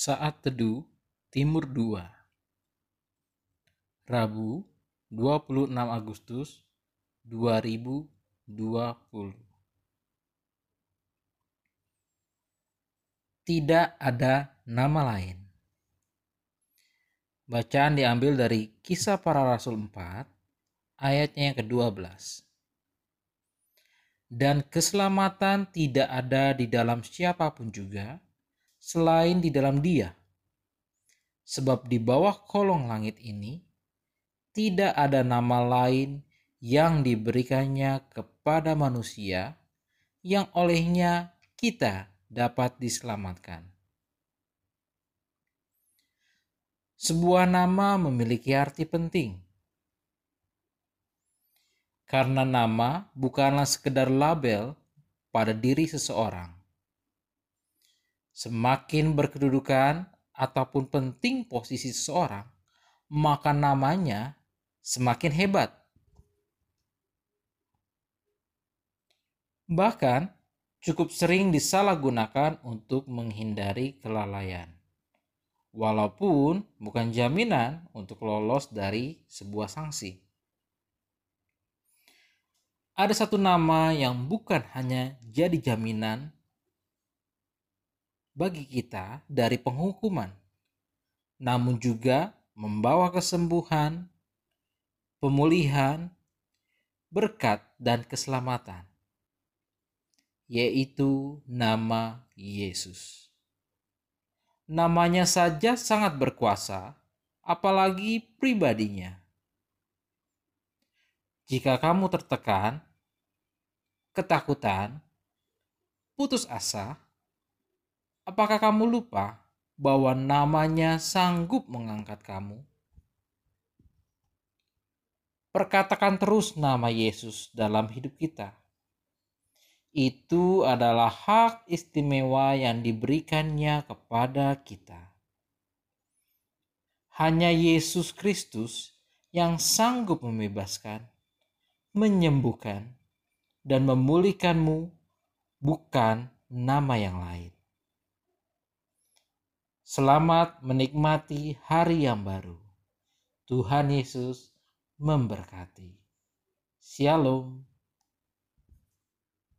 Saat Teduh Timur 2 Rabu 26 Agustus 2020 Tidak ada nama lain. Bacaan diambil dari Kisah Para Rasul 4 ayatnya yang ke-12 Dan keselamatan tidak ada di dalam siapa pun juga selain di dalam Dia. Sebab di bawah kolong langit ini tidak ada nama lain yang diberikannya kepada manusia yang olehnya kita dapat diselamatkan. Sebuah nama memiliki arti penting. Karena nama bukanlah sekedar label pada diri seseorang Semakin berkedudukan ataupun penting posisi seseorang, maka namanya semakin hebat. Bahkan cukup sering disalahgunakan untuk menghindari kelalaian. Walaupun bukan jaminan untuk lolos dari sebuah sanksi. Ada satu nama yang bukan hanya jadi jaminan bagi kita dari penghukuman, namun juga membawa kesembuhan, pemulihan, berkat, dan keselamatan, yaitu nama Yesus. Namanya saja sangat berkuasa, apalagi pribadinya. Jika kamu tertekan, ketakutan, putus asa, Apakah kamu lupa bahwa namanya sanggup mengangkat kamu? Perkatakan terus nama Yesus dalam hidup kita. Itu adalah hak istimewa yang diberikannya kepada kita. Hanya Yesus Kristus yang sanggup membebaskan, menyembuhkan, dan memulihkanmu, bukan nama yang lain. Selamat menikmati hari yang baru. Tuhan Yesus memberkati. Shalom.